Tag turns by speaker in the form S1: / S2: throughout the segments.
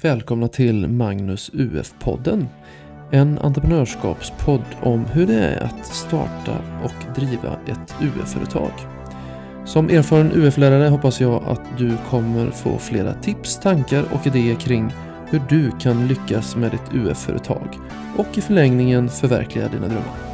S1: Välkomna till Magnus UF-podden. En entreprenörskapspodd om hur det är att starta och driva ett UF-företag. Som erfaren UF-lärare hoppas jag att du kommer få flera tips, tankar och idéer kring hur du kan lyckas med ditt UF-företag och i förlängningen förverkliga dina drömmar.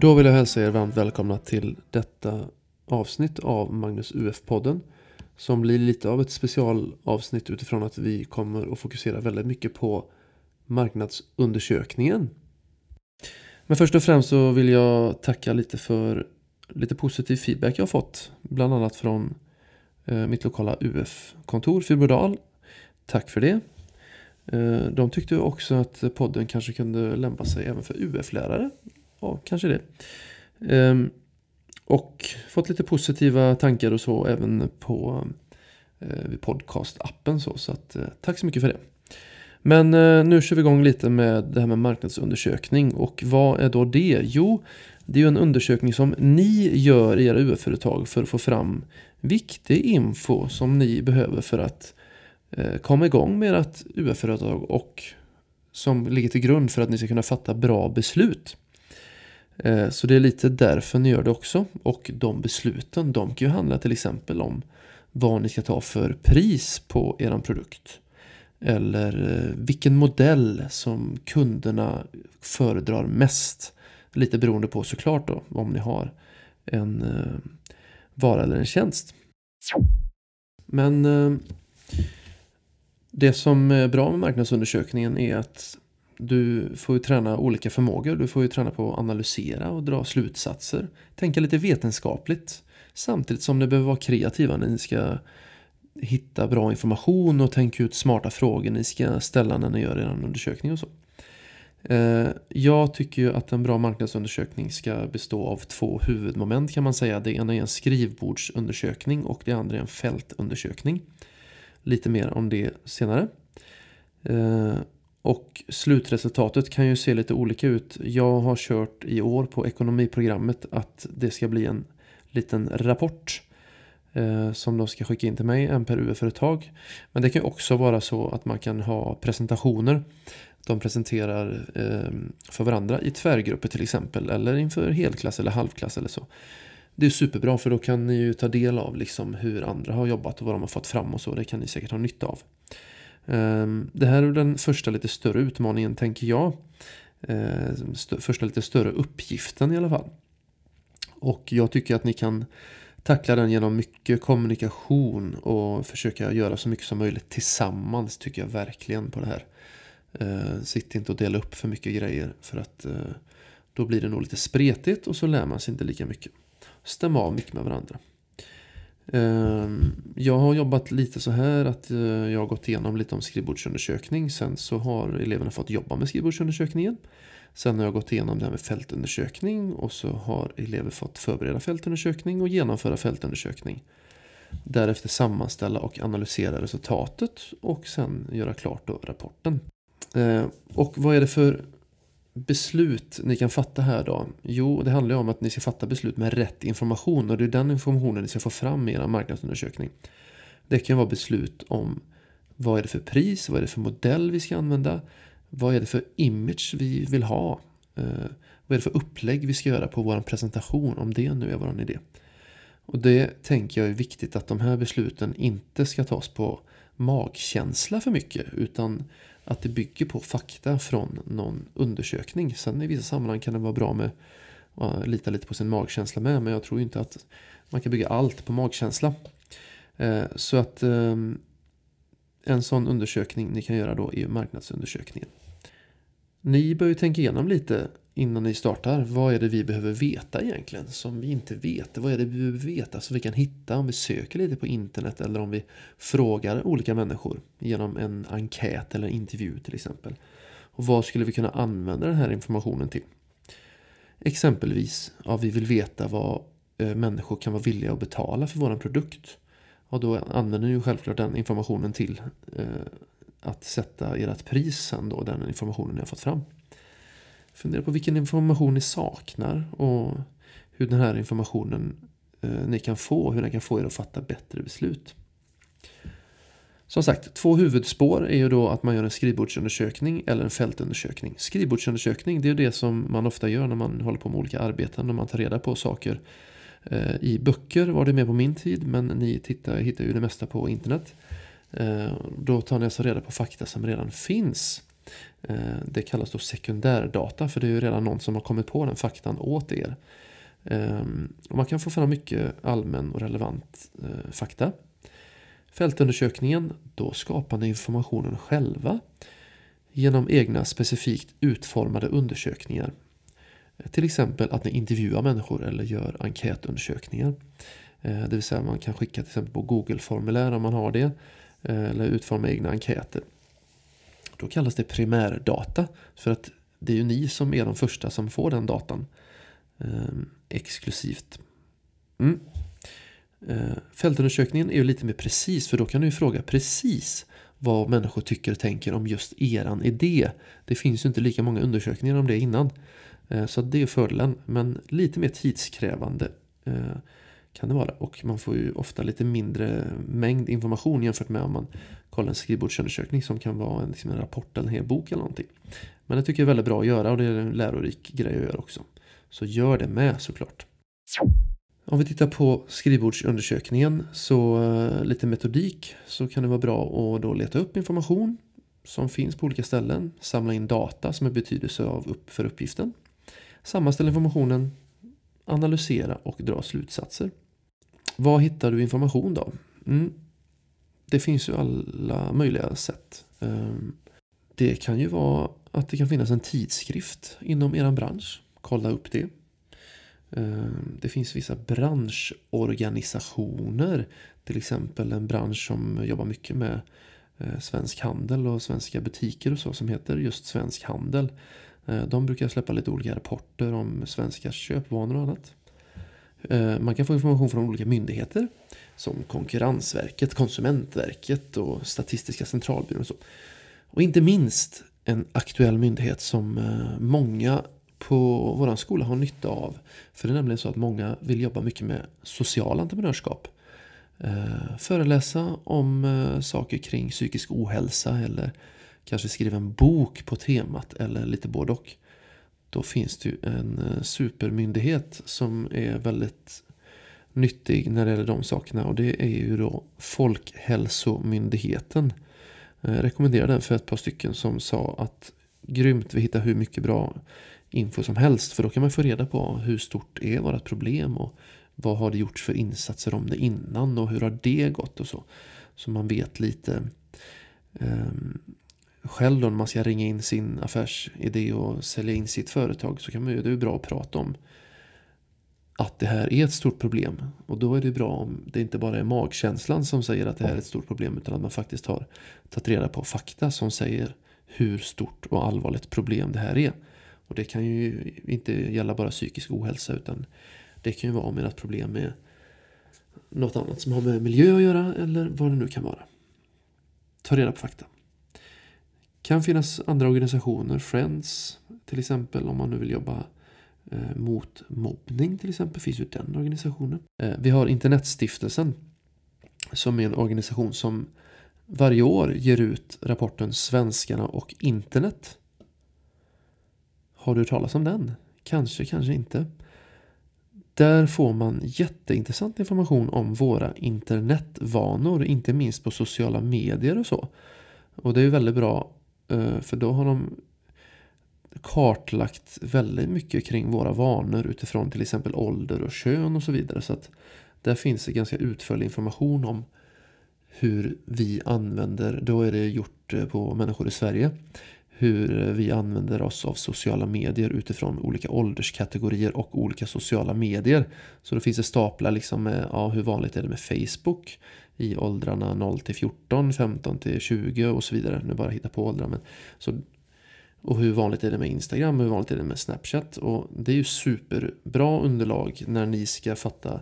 S1: Då vill jag hälsa er varmt välkomna till detta avsnitt av Magnus UF-podden. Som blir lite av ett specialavsnitt utifrån att vi kommer att fokusera väldigt mycket på marknadsundersökningen. Men först och främst så vill jag tacka lite för lite positiv feedback jag har fått. Bland annat från eh, mitt lokala UF-kontor Fyrbodal. Tack för det. Eh, de tyckte också att podden kanske kunde lämpa sig även för UF-lärare ja, kanske det. Ehm, och fått lite positiva tankar och så även på eh, podcastappen. Så, så att, eh, tack så mycket för det. Men eh, nu kör vi igång lite med det här med marknadsundersökning. Och vad är då det? Jo, det är ju en undersökning som ni gör i era UF-företag för att få fram viktig info som ni behöver för att eh, komma igång med ert UF-företag och som ligger till grund för att ni ska kunna fatta bra beslut. Eh, så det är lite därför ni gör det också. Och de besluten de kan ju handla till exempel om vad ni ska ta för pris på er produkt. Eller eh, vilken modell som kunderna föredrar mest. Lite beroende på såklart då om ni har en eh, vara eller en tjänst. Men det som är bra med marknadsundersökningen är att du får ju träna olika förmågor. Du får ju träna på att analysera och dra slutsatser. Tänka lite vetenskapligt. Samtidigt som ni behöver vara kreativa när ni ska hitta bra information och tänka ut smarta frågor ni ska ställa när ni gör er undersökning och så. Eh, jag tycker ju att en bra marknadsundersökning ska bestå av två huvudmoment kan man säga. Det ena är en skrivbordsundersökning och det andra är en fältundersökning. Lite mer om det senare. Eh, och slutresultatet kan ju se lite olika ut. Jag har kört i år på ekonomiprogrammet att det ska bli en liten rapport eh, som de ska skicka in till mig, en per UF-företag. Men det kan också vara så att man kan ha presentationer. De presenterar eh, för varandra i tvärgrupper till exempel eller inför helklass eller halvklass eller så. Det är superbra för då kan ni ju ta del av liksom hur andra har jobbat och vad de har fått fram och så. Det kan ni säkert ha nytta av. Ehm, det här är den första lite större utmaningen tänker jag. Ehm, första lite större uppgiften i alla fall. Och jag tycker att ni kan tackla den genom mycket kommunikation och försöka göra så mycket som möjligt tillsammans tycker jag verkligen på det här. Ehm, sitt inte och dela upp för mycket grejer för att eh, då blir det nog lite spretigt och så lär man sig inte lika mycket. Stäm av mycket med varandra. Ehm, jag har jobbat lite så här att eh, jag har gått igenom lite om skrivbordsundersökning. Sen så har eleverna fått jobba med skrivbordsundersökningen. Sen har jag gått igenom det här med fältundersökning och så har elever fått förbereda fältundersökning och genomföra fältundersökning. Därefter sammanställa och analysera resultatet och sen göra klart då rapporten. Ehm, och vad är det för beslut ni kan fatta här då? Jo, det handlar ju om att ni ska fatta beslut med rätt information och det är den informationen ni ska få fram i er marknadsundersökning. Det kan vara beslut om vad är det för pris, vad är det för modell vi ska använda, vad är det för image vi vill ha, eh, vad är det för upplägg vi ska göra på vår presentation om det nu är vår idé. Och det tänker jag är viktigt att de här besluten inte ska tas på magkänsla för mycket utan att det bygger på fakta från någon undersökning. Sen i vissa sammanhang kan det vara bra med att lita lite på sin magkänsla med. Men jag tror inte att man kan bygga allt på magkänsla. Eh, så att eh, en sån undersökning ni kan göra då är marknadsundersökningen. Ni bör ju tänka igenom lite innan ni startar. Vad är det vi behöver veta egentligen som vi inte vet? Vad är det vi behöver veta som vi kan hitta om vi söker lite på internet eller om vi frågar olika människor genom en enkät eller intervju till exempel. Och vad skulle vi kunna använda den här informationen till? Exempelvis, ja, vi vill veta vad eh, människor kan vara villiga att betala för vår produkt. Och då använder ni ju självklart den informationen till eh, att sätta ert pris sen då, den informationen ni har fått fram. Fundera på vilken information ni saknar och hur den här informationen eh, ni kan få, hur den kan få er att fatta bättre beslut. Som sagt, två huvudspår är ju då att man gör en skrivbordsundersökning eller en fältundersökning. Skrivbordsundersökning det är ju det som man ofta gör när man håller på med olika arbeten, när man tar reda på saker. Eh, I böcker var det mer på min tid, men ni tittar, hittar ju det mesta på internet. Eh, då tar ni alltså reda på fakta som redan finns. Eh, det kallas då sekundärdata, för det är ju redan någon som har kommit på den faktan åt er. Ehm, och man kan få fram mycket allmän och relevant eh, fakta. Fältundersökningen, då skapar ni informationen själva genom egna specifikt utformade undersökningar. Till exempel att ni intervjuar människor eller gör enkätundersökningar. Eh, det vill säga man kan skicka till exempel på Google-formulär om man har det. Eller utforma egna enkäter. Då kallas det primärdata. För att det är ju ni som är de första som får den datan. Eh, exklusivt. Mm. Eh, fältundersökningen är ju lite mer precis för då kan du fråga precis vad människor tycker och tänker om just eran idé. Det finns ju inte lika många undersökningar om det innan. Eh, så det är fördelen. Men lite mer tidskrävande eh, kan det vara. Och man får ju ofta lite mindre mängd information jämfört med om man kolla en skrivbordsundersökning som kan vara en, liksom en rapport eller en hel bok eller någonting. Men det tycker jag är väldigt bra att göra och det är en lärorik grej att göra också. Så gör det med såklart. Om vi tittar på skrivbordsundersökningen så eh, lite metodik så kan det vara bra att då leta upp information som finns på olika ställen, samla in data som är betydelse av upp för uppgiften, sammanställa informationen, analysera och dra slutsatser. Var hittar du information då? Mm. Det finns ju alla möjliga sätt. Ehm, det kan ju vara att det kan finnas en tidskrift inom er bransch. Kolla upp det. Ehm, det finns vissa branschorganisationer. Till exempel en bransch som jobbar mycket med eh, svensk handel och svenska butiker och så som heter just Svensk Handel. Eh, de brukar släppa lite olika rapporter om svenska köpvanor och annat. Eh, man kan få information från olika myndigheter som Konkurrensverket, Konsumentverket och Statistiska centralbyrån. Och, så. och inte minst en aktuell myndighet som eh, många på vår skola har nytta av. För det är nämligen så att många vill jobba mycket med social entreprenörskap. Eh, föreläsa om eh, saker kring psykisk ohälsa eller kanske skriva en bok på temat eller lite både och. Då finns det ju en supermyndighet som är väldigt nyttig när det gäller de sakerna och det är ju då Folkhälsomyndigheten. Eh, Jag rekommenderar den för ett par stycken som sa att grymt, vi hittar hur mycket bra info som helst. För då kan man få reda på hur stort är vårt problem och vad har det gjorts för insatser om det innan och hur har det gått och så. Så man vet lite um, själv då när man ska ringa in sin affärsidé och sälja in sitt företag så kan man ju, det är bra att prata om att det här är ett stort problem. Och då är det bra om det inte bara är magkänslan som säger att det här är ett stort problem utan att man faktiskt har tagit reda på fakta som säger hur stort och allvarligt problem det här är. Och det kan ju inte gälla bara psykisk ohälsa utan det kan ju vara med ert problem med något annat som har med miljö att göra eller vad det nu kan vara. Ta reda på fakta. Det kan finnas andra organisationer, Friends till exempel om man nu vill jobba Eh, mot mobbning till exempel finns ju den organisationen. Eh, vi har Internetstiftelsen som är en organisation som varje år ger ut rapporten Svenskarna och internet har du hört talas om den? Kanske, kanske inte. Där får man jätteintressant information om våra internetvanor, inte minst på sociala medier och så. Och det är ju väldigt bra eh, för då har de kartlagt väldigt mycket kring våra vanor utifrån till exempel ålder och kön och så vidare. Så att där finns det ganska utförlig information om hur vi använder, då är det gjort eh, på människor i Sverige, hur vi använder oss av sociala medier utifrån olika ålderskategorier och olika sociala medier. Så då finns det staplar liksom med ja, hur vanligt är det med Facebook i åldrarna 0 till 14, 15 till 20 och så vidare. Nu bara hitta på åldrar. Men, så, och hur vanligt är det med Instagram, hur vanligt är det med Snapchat. Och det är ju superbra underlag när ni ska fatta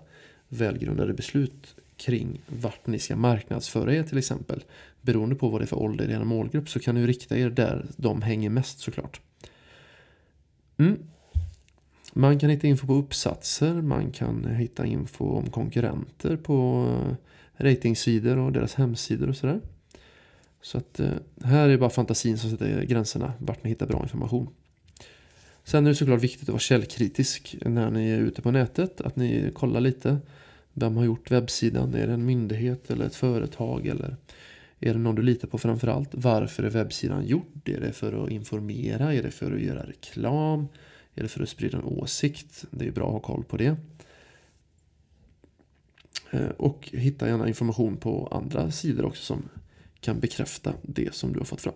S1: välgrundade beslut kring vart ni ska marknadsföra er till exempel. Beroende på vad det är för ålder i er målgrupp så kan ni rikta er där de hänger mest såklart. Mm. Man kan hitta info på uppsatser, man kan hitta info om konkurrenter på eh, ratingsidor och deras hemsidor och sådär. Så att eh, här är bara fantasin som sätter gränserna vart ni hittar bra information. Sen är det såklart viktigt att vara källkritisk när ni är ute på nätet. Att ni kollar lite. Vem har gjort webbsidan? Är det en myndighet eller ett företag? Eller är det någon du litar på framförallt? Varför är webbsidan gjord? Är det för att informera? Är det för att göra reklam? Är det för att sprida en åsikt? Det är bra att ha koll på det. Eh, och hitta gärna information på andra sidor också som kan bekräfta det som du har fått fram.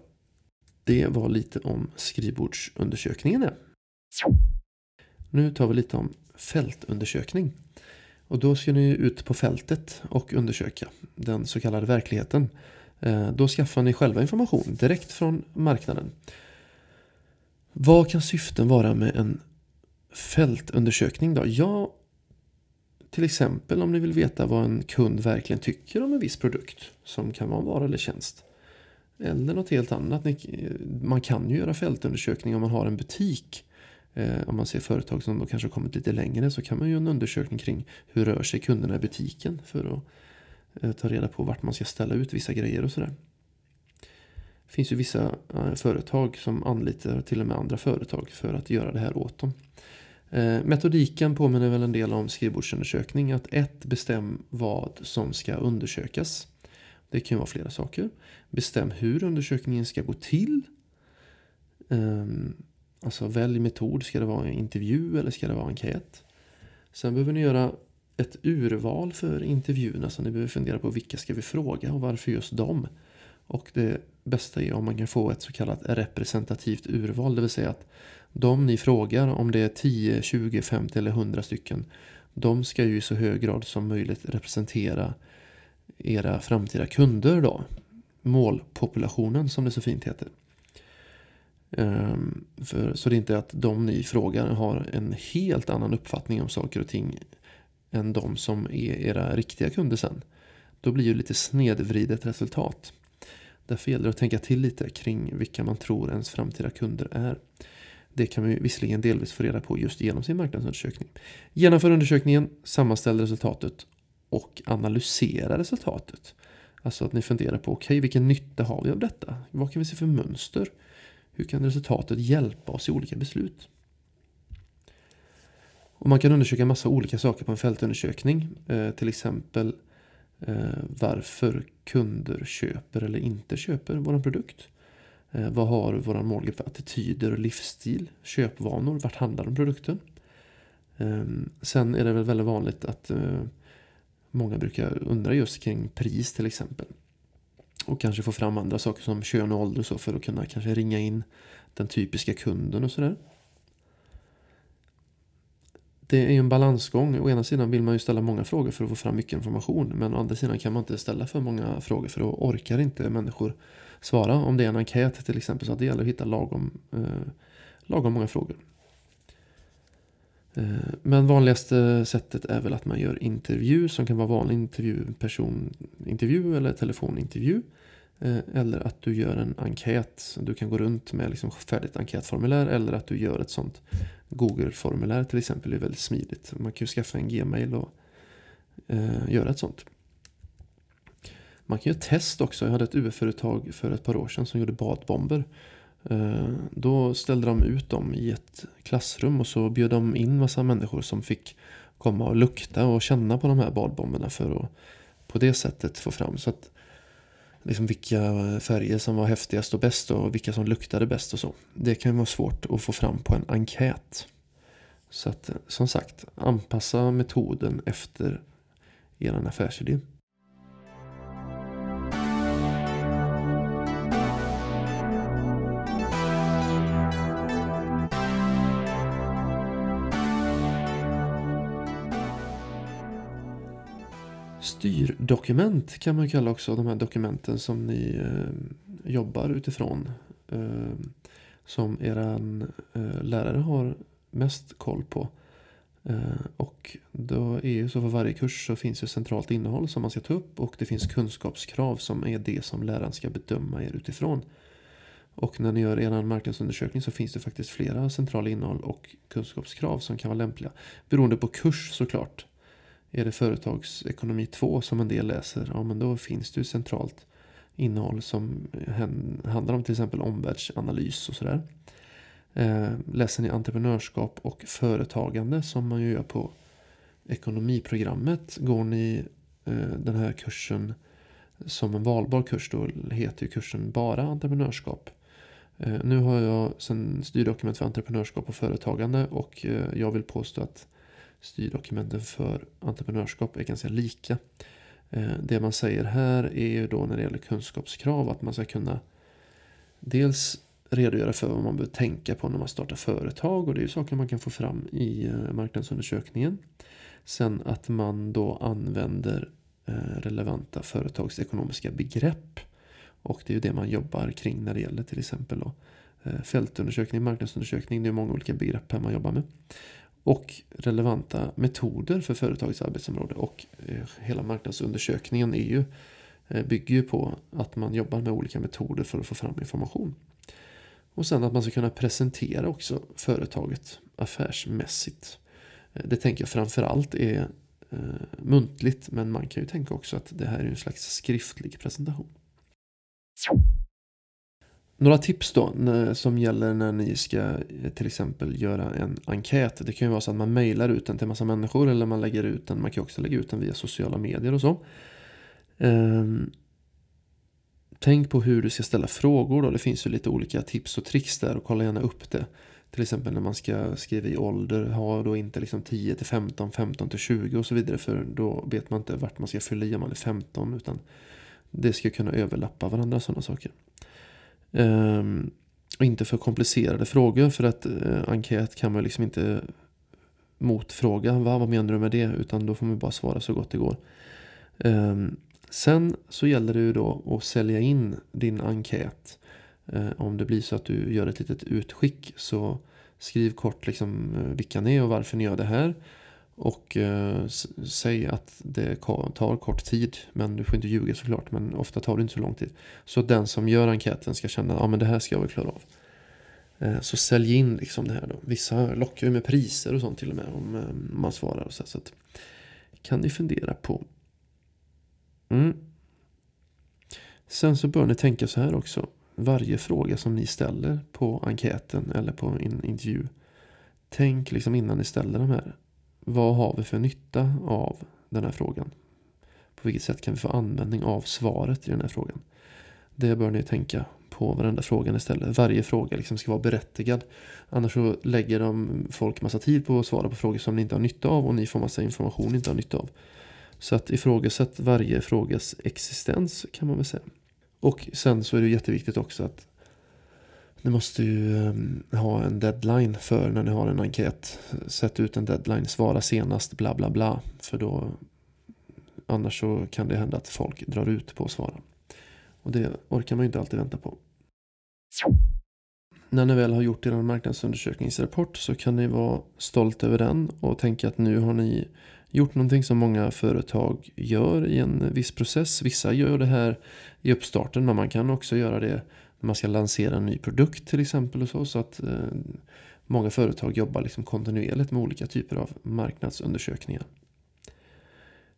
S1: Det var lite om skrivbordsundersökningen. Nu tar vi lite om fältundersökning. Och då ska ni ut på fältet och undersöka den så kallade verkligheten. Eh, då skaffar ni själva information direkt från marknaden. Vad kan syften vara med en fältundersökning då? Ja, till exempel om ni vill veta vad en kund verkligen tycker om en viss produkt som kan vara en vara eller tjänst. Eller något helt annat. Man kan ju göra fältundersökning om man har en butik. Eh, om man ser företag som då kanske har kommit lite längre så kan man göra en undersökning kring hur rör sig kunderna i butiken för att eh, ta reda på vart man ska ställa ut vissa grejer och sådär. Det finns ju vissa eh, företag som anlitar till och med andra företag för att göra det här åt dem. Eh, metodiken påminner väl en del om skrivbordsundersökning. Att ett, bestäm vad som ska undersökas. Det kan vara flera saker. Bestäm hur undersökningen ska gå till. Ehm, alltså välj metod. Ska det vara en intervju eller ska det vara enkät? Sen behöver ni göra ett urval för intervjuerna. Så ni behöver fundera på vilka ska vi fråga och varför just dem. Och det bästa är om man kan få ett så kallat representativt urval. Det vill säga att de ni frågar, om det är 10, 20, 50 eller 100 stycken, de ska ju i så hög grad som möjligt representera era framtida kunder då. Målpopulationen som det så fint heter. Um, för, så det är inte att de ni frågar har en helt annan uppfattning om saker och ting än de som är era riktiga kunder sen. Då blir ju lite snedvridet resultat. Därför gäller det att tänka till lite kring vilka man tror ens framtida kunder är. Det kan man ju visserligen delvis få reda på just genom sin marknadsundersökning. Genomför undersökningen, sammanställ resultatet och analysera resultatet. Alltså att ni funderar på, okej okay, vilken nytta har vi av detta? Vad kan vi se för mönster? Hur kan resultatet hjälpa oss i olika beslut? Och man kan undersöka massa olika saker på en fältundersökning. Eh, till exempel eh, varför kunder köper eller inte köper vår produkt. Eh, vad har vår målgrupp för attityder och livsstil? Köpvanor? Vart handlar de produkten? Ehm, sen är det väl väldigt vanligt att eh, många brukar undra just kring pris till exempel. Och kanske få fram andra saker som kön och ålder och så för att kunna kanske ringa in den typiska kunden och sådär. Det är ju en balansgång. Å ena sidan vill man ju ställa många frågor för att få fram mycket information. Men å andra sidan kan man inte ställa för många frågor för då orkar inte människor svara. Om det är en enkät till exempel så att det gäller att hitta lagom, eh, lagom många frågor. Eh, men vanligaste sättet är väl att man gör intervju som kan vara vanlig intervju, personintervju eller telefonintervju. Eh, eller att du gör en enkät. Du kan gå runt med liksom färdigt enkätformulär eller att du gör ett sånt Google-formulär till exempel. Det är väldigt smidigt. Man kan ju skaffa en Gmail och eh, göra ett sånt. Man kan göra test också. Jag hade ett UF-företag för ett par år sedan som gjorde badbomber. Eh, då ställde de ut dem i ett klassrum och så bjöd de in massa människor som fick komma och lukta och känna på de här badbomberna för att på det sättet få fram. Så att liksom vilka färger som var häftigast och bäst och vilka som luktade bäst och så. Det kan vara svårt att få fram på en enkät. Så att som sagt, anpassa metoden efter er affärsidé. Styrdokument kan man kalla också de här dokumenten som ni eh, jobbar utifrån. Eh, som er eh, lärare har mest koll på. Eh, och då är ju så för varje kurs så finns det centralt innehåll som man ska ta upp och det finns kunskapskrav som är det som läraren ska bedöma er utifrån. Och när ni gör er marknadsundersökning så finns det faktiskt flera centrala innehåll och kunskapskrav som kan vara lämpliga. Beroende på kurs såklart. Är det företagsekonomi 2 som en del läser, ja men då finns det ju centralt innehåll som handlar om till exempel omvärldsanalys och sådär. Eh, läser ni entreprenörskap och företagande som man ju gör på ekonomiprogrammet. Går ni eh, den här kursen som en valbar kurs då heter ju kursen bara entreprenörskap. Eh, nu har jag sen styrdokument för entreprenörskap och företagande och jag vill påstå att styrdokumenten för entreprenörskap är ganska lika. Eh, det man säger här är ju då när det gäller kunskapskrav att man ska kunna dels redogöra för vad man bör tänka på när man startar företag och det är ju saker man kan få fram i eh, marknadsundersökningen. Sen att man då använder eh, relevanta företagsekonomiska begrepp. Och det är ju det man jobbar kring när det gäller till exempel då fältundersökning, marknadsundersökning. Det är många olika begrepp här man jobbar med. Och relevanta metoder för företagets arbetsområde. Och eh, hela marknadsundersökningen är ju, eh, bygger ju på att man jobbar med olika metoder för att få fram information. Och sen att man ska kunna presentera också företaget affärsmässigt. Eh, det tänker jag framförallt är muntligt men man kan ju tänka också att det här är en slags skriftlig presentation. Några tips då som gäller när ni ska eh, till exempel göra en enkät. Det kan ju vara så att man mejlar ut den till massa människor eller man lägger ut den. Man kan också lägga ut den via sociala medier och så. Ehm, tänk på hur du ska ställa frågor. Då. Det finns ju lite olika tips och tricks där och kolla gärna upp det. Till exempel när man ska skriva i ålder. Ha då inte liksom 10 till 15, 15 till 20 och så vidare. För då vet man inte vart man ska fylla i om man är 15. Utan det ska kunna överlappa varandra sådana saker. Ehm, och inte för komplicerade frågor. För att eh, enkät kan man liksom inte motfråga. Va? Vad menar du med det? Utan då får man bara svara så gott det går. Ehm, sen så gäller det ju då att sälja in din enkät. Eh, om det blir så att du gör ett litet utskick så skriv kort liksom eh, vilka ni är och varför ni gör det här. Och eh, säg att det tar kort tid, men du får inte ljuga såklart, men ofta tar det inte så lång tid. Så att den som gör enkäten ska känna att ah, det här ska jag väl klara av. Eh, så sälj in liksom det här då. Vissa lockar ju med priser och sånt till och med om eh, man svarar. Och så, så att, kan ni fundera på Mm. Sen så bör ni tänka så här också. Varje fråga som ni ställer på enkäten eller på en intervju. Tänk liksom innan ni ställer de här. Vad har vi för nytta av den här frågan? På vilket sätt kan vi få användning av svaret i den här frågan? Det bör ni tänka på varenda fråga ni ställer. Varje fråga liksom ska vara berättigad. Annars så lägger de folk massa tid på att svara på frågor som ni inte har nytta av och ni får massa information ni inte har nytta av. Så att ifrågasätt varje frågas existens kan man väl säga. Och sen så är det jätteviktigt också att ni måste ju eh, ha en deadline för när ni har en enkät. Sätt ut en deadline, svara senast, bla bla bla. För då annars så kan det hända att folk drar ut på att svara. Och det orkar man ju inte alltid vänta på. När ni väl har gjort er marknadsundersökningsrapport så kan ni vara stolt över den och tänka att nu har ni gjort någonting som många företag gör i en viss process. Vissa gör det här i uppstarten men man kan också göra det man ska lansera en ny produkt till exempel. Och så, så att eh, Många företag jobbar liksom kontinuerligt med olika typer av marknadsundersökningar.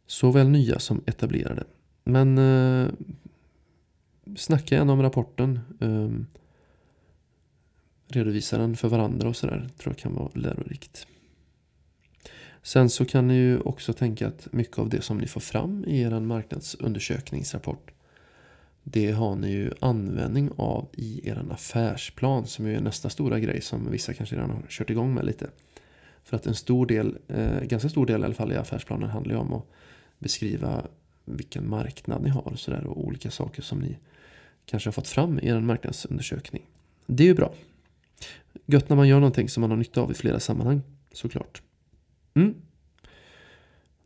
S1: Såväl nya som etablerade. Men eh, snacka gärna om rapporten. Eh, redovisa den för varandra och sådär. tror jag kan vara lärorikt. Sen så kan ni ju också tänka att mycket av det som ni får fram i er marknadsundersökningsrapport det har ni ju användning av i er affärsplan som är nästa stora grej som vissa kanske redan har kört igång med lite. För att en stor del, eh, ganska stor del i alla fall i affärsplanen handlar ju om att beskriva vilken marknad ni har och, så och olika saker som ni kanske har fått fram i er marknadsundersökning. Det är ju bra. Gött när man gör någonting som man har nytta av i flera sammanhang såklart. Mm.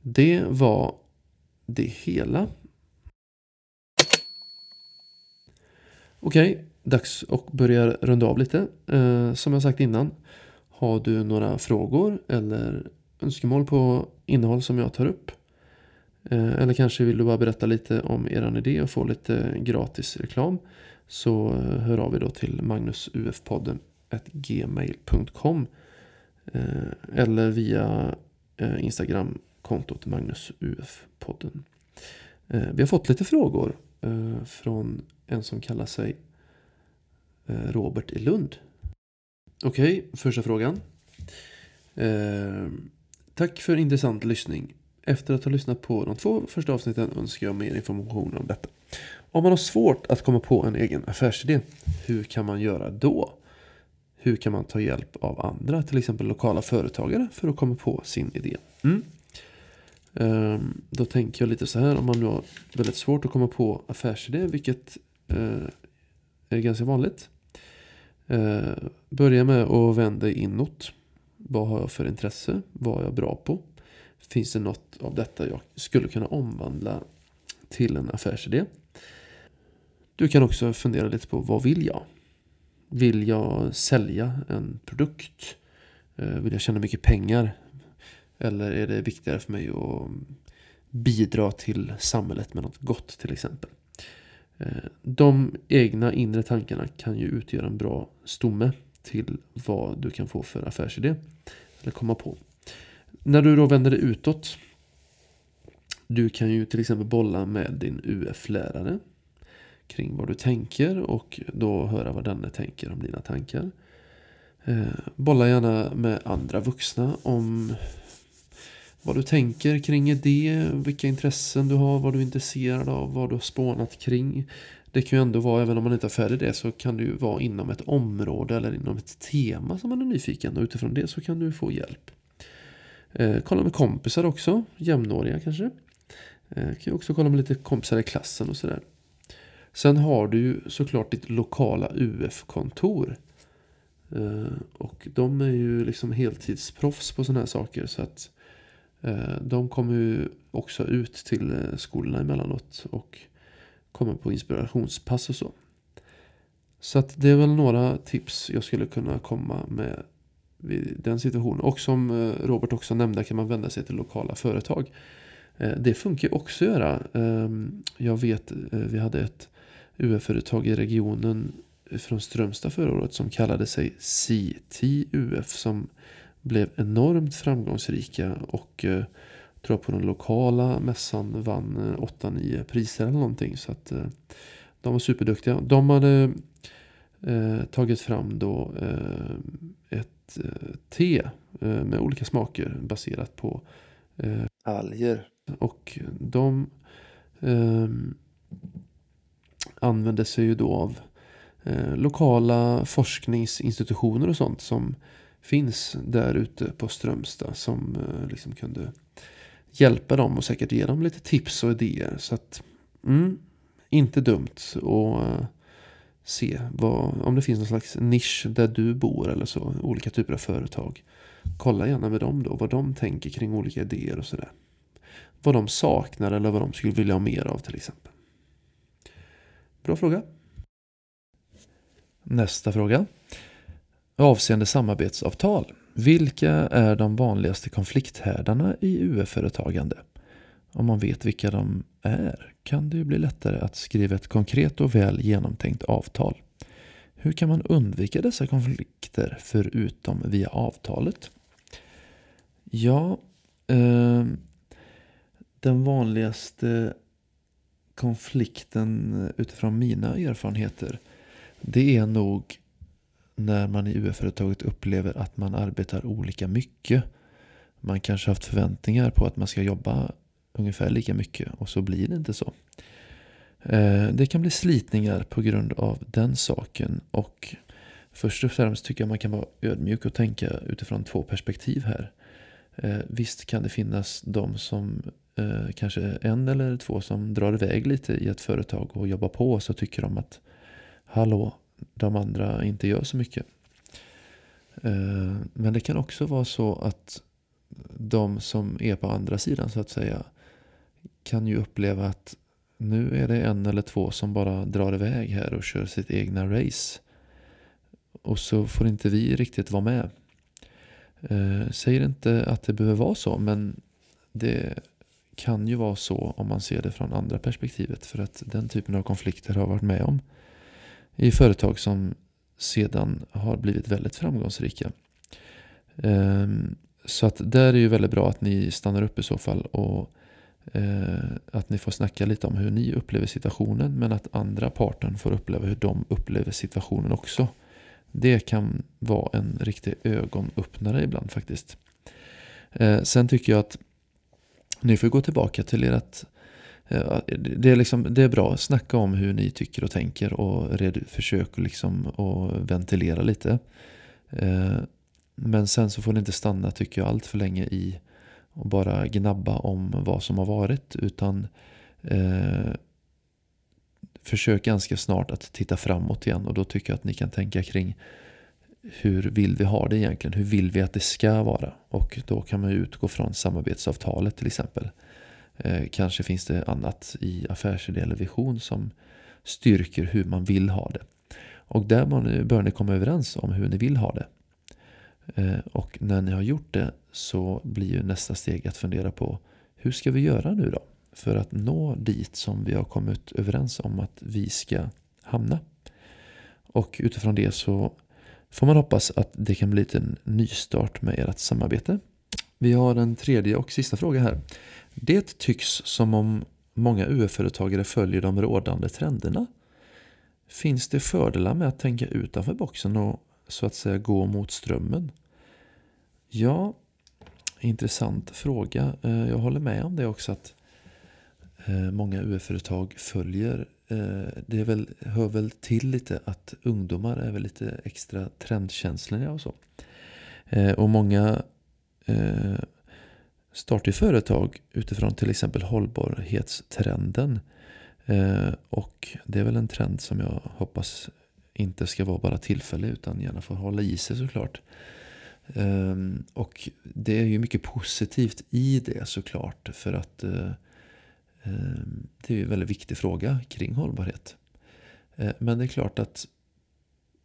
S1: Det var det hela. Okej, okay, dags att börja runda av lite. Eh, som jag sagt innan. Har du några frågor eller önskemål på innehåll som jag tar upp? Eh, eller kanske vill du bara berätta lite om er idé och få lite gratis reklam? så eh, hör av er då till magnusufpodden gmail.com eh, eller via eh, Instagram-kontot magnusufpodden. Vi har fått lite frågor från en som kallar sig eh, Robert i Lund. Okej, okay, första frågan. Eh, tack för intressant lyssning. Efter att ha lyssnat på de två första avsnitten önskar jag mer information om detta. Om man har svårt att komma på en egen affärsidé, hur kan man göra då? Hur kan man ta hjälp av andra, till exempel lokala företagare, för att komma på sin idé? Mm. Ehm, då tänker jag lite så här, om man nu har väldigt svårt att komma på affärsidé, vilket Eh, är ganska vanligt. Eh, Börja med att vända inåt. Vad har jag för intresse? Vad är jag bra på? Finns det något av detta jag skulle kunna omvandla till en affärsidé? Du kan också fundera lite på vad vill jag? Vill jag sälja en produkt? Eh, vill jag tjäna mycket pengar? Eller är det viktigare för mig att bidra till samhället med något gott till exempel? De egna inre tankarna kan ju utgöra en bra stomme till vad du kan få för affärsidé. Eller komma på. När du då vänder dig utåt. Du kan ju till exempel bolla med din UF-lärare. Kring vad du tänker och då höra vad denne tänker om dina tankar. Eh, bolla gärna med andra vuxna om vad du tänker kring det, vilka intressen du har, vad du är intresserad av, vad du har spånat kring. Det kan ju ändå vara, även om man inte har färdigt det, så kan det ju vara inom ett område eller inom ett tema som man är nyfiken och utifrån det så kan du få hjälp. Eh, kolla med kompisar också, jämnåriga kanske. Eh, kan ju också kolla med lite kompisar i klassen och sådär. Sen har du ju såklart ditt lokala UF-kontor. Eh, och de är ju liksom heltidsproffs på sådana här saker. Så att eh, Eh, de kommer ju också ut till eh, skolorna emellanåt. Och kommer på inspirationspass och så. Så att det är väl några tips jag skulle kunna komma med vid den situationen. Och som eh, Robert också nämnde kan man vända sig till lokala företag. Det funkar också att göra. Ehm, jag vet, vi hade ett UF-företag i regionen från Strömstad förra året som kallade sig CT UF som blev enormt framgångsrika och tror på den lokala mässan vann 8-9 priser eller någonting. Så att de var superduktiga. De hade eh, tagit fram då eh, ett eh, te eh, med olika smaker baserat på eh, alger. Och de använde sig ju då av lokala forskningsinstitutioner och sånt som finns där ute på Strömstad som eh, liksom kunde hjälpa dem och säkert ge dem lite tips och idéer. Så att, mm, inte dumt. att eh, se vad, om det finns någon slags nisch där du bor eller så. Olika typer av företag. Kolla gärna med dem då vad de tänker kring olika idéer och sådär. Vad de saknar eller vad de skulle vilja ha mer av till exempel. Bra fråga. Nästa fråga. Avseende samarbetsavtal. Vilka är de vanligaste konflikthärdarna i UF-företagande? Om man vet vilka de är kan det ju bli lättare att skriva ett konkret och väl genomtänkt avtal. Hur kan man undvika dessa konflikter förutom via avtalet? Ja, eh, den vanligaste konflikten utifrån mina erfarenheter det är nog när man i UF-företaget upplever att man arbetar olika mycket. Man kanske haft förväntningar på att man ska jobba ungefär lika mycket och så blir det inte så. Eh, det kan bli slitningar på grund av den saken och först och främst tycker jag man kan vara ödmjuk och tänka utifrån två perspektiv här. Eh, visst kan det finnas de som eh, kanske en eller två som drar iväg lite i ett företag och jobbar på och så tycker de att hallå, de andra inte gör så mycket. Eh, men det kan också vara så att de som är på andra sidan så att säga kan ju uppleva att nu är det en eller två som bara drar iväg här och kör sitt egna race. Och så får inte vi riktigt vara med. Eh, säger inte att det behöver vara så, men det kan ju vara så om man ser det från andra perspektivet. För att den typen av konflikter har jag varit med om i företag som sedan har blivit väldigt framgångsrika. Ehm, så att där är det ju väldigt bra att ni stannar upp i så fall och eh, att ni får snacka lite om hur ni upplever situationen men att andra parten får uppleva hur de upplever situationen också. Det kan vara en riktig ögonöppnare ibland faktiskt. Eh, sen tycker jag att ni får gå tillbaka till ert Eh, det är, liksom, det är bra att snacka om hur ni tycker och tänker och red, försök liksom att ventilera lite. Eh, men sen så får ni inte stanna tycker jag allt för länge i och bara gnabba om vad som har varit utan eh, försök ganska snart att titta framåt igen och då tycker jag att ni kan tänka kring hur vill vi ha det egentligen? Hur vill vi att det ska vara? Och då kan man utgå från samarbetsavtalet till exempel. Eh, kanske finns det annat i affärsidé eller vision som styrker hur man vill ha det. Och där bör ni komma överens om hur ni vill ha det. Eh, och när ni har gjort det så blir ju nästa steg att fundera på hur ska vi göra nu då? För att nå dit som vi har kommit överens om att vi ska hamna. Och utifrån det så får man hoppas att det kan bli en nystart med ert samarbete. Vi har en tredje och sista fråga här. Det tycks som om många UF-företagare följer de rådande trenderna. Finns det fördelar med att tänka utanför boxen och så att säga gå mot strömmen? Ja, intressant fråga. Eh, jag håller med om det också att eh, många UF-företag följer. Eh, det är väl, hör väl till lite att ungdomar är väl lite extra trendkänsliga och så. Och många Eh, startar företag utifrån till exempel hållbarhetstrenden. Eh, och det är väl en trend som jag hoppas inte ska vara bara tillfällig utan gärna får hålla i sig såklart. Um, och det är ju mycket positivt i det såklart för att uh, um, det är ju en väldigt viktig fråga kring hållbarhet. Uh, men det är klart att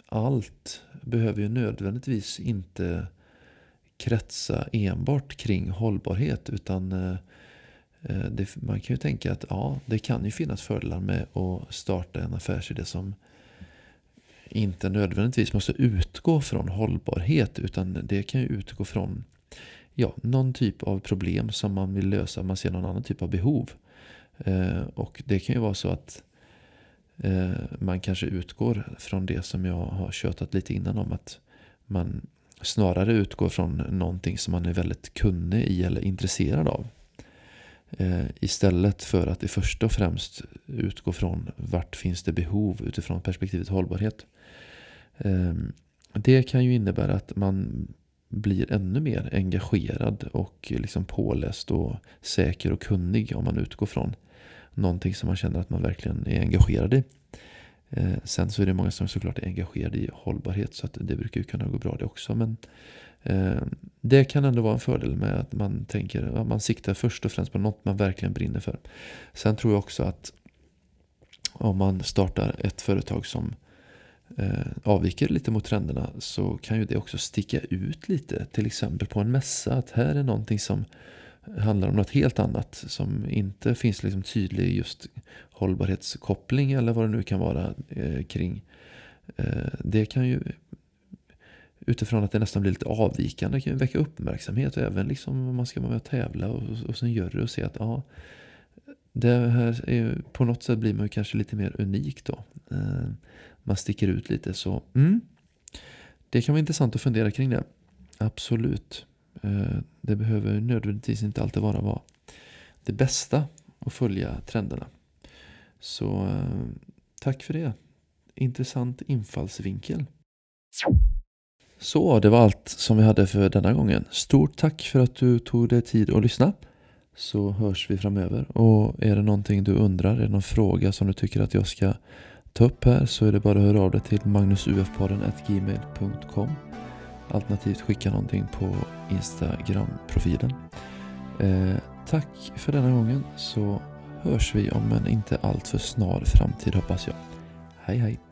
S1: allt behöver ju nödvändigtvis inte kretsa enbart kring hållbarhet utan eh, eh, det, man kan ju tänka att ja, det kan ju finnas fördelar med att starta en affärsidé som inte nödvändigtvis måste utgå från hållbarhet utan det kan ju utgå från ja, någon typ av problem som man vill lösa. Man ser någon annan typ av behov. Eh, och det kan ju vara så att eh, man kanske utgår från det som jag har tjötat lite innan om att man snarare utgå från någonting som man är väldigt kunnig i eller intresserad av. Eh, istället för att i första och främst utgå från vart finns det behov utifrån perspektivet hållbarhet. Eh, det kan ju innebära att man blir ännu mer engagerad och liksom påläst och säker och kunnig om man utgår från någonting som man känner att man verkligen är engagerad i. Eh, sen så är det många som såklart är engagerade i hållbarhet så att det brukar ju kunna gå bra det också. Men eh, det kan ändå vara en fördel med att man tänker att man siktar först och främst på något man verkligen brinner för. Sen tror jag också att om man startar ett företag som eh, avviker lite mot trenderna så kan ju det också sticka ut lite. Till exempel på en mässa att här är någonting som handlar om något helt annat som inte finns liksom tydlig just hållbarhetskoppling eller vad det nu kan vara eh, kring. Eh, det kan ju utifrån att det nästan blir lite avvikande kan ju väcka uppmärksamhet och även liksom om man ska vara med och tävla och, och sen gör det och se att ja, det här är, på något sätt blir man ju kanske lite mer unik då. Eh, man sticker ut lite. Så mm, det kan vara intressant att fundera kring det. Absolut. Eh, det behöver nödvändigtvis inte alltid vara vara det bästa att följa trenderna. Så eh, tack för det. Intressant infallsvinkel. Så, det var allt som vi hade för denna gången. Stort tack för att du tog dig tid att lyssna. Så hörs vi framöver. Och är det någonting du undrar, är det någon fråga som du tycker att jag ska ta upp här så är det bara att höra av dig till magnusufpodden.gmail.com Alternativt skicka någonting på Instagram-profilen. Eh, tack för denna gången så hörs vi om en inte alltför snar framtid hoppas jag. Hej hej!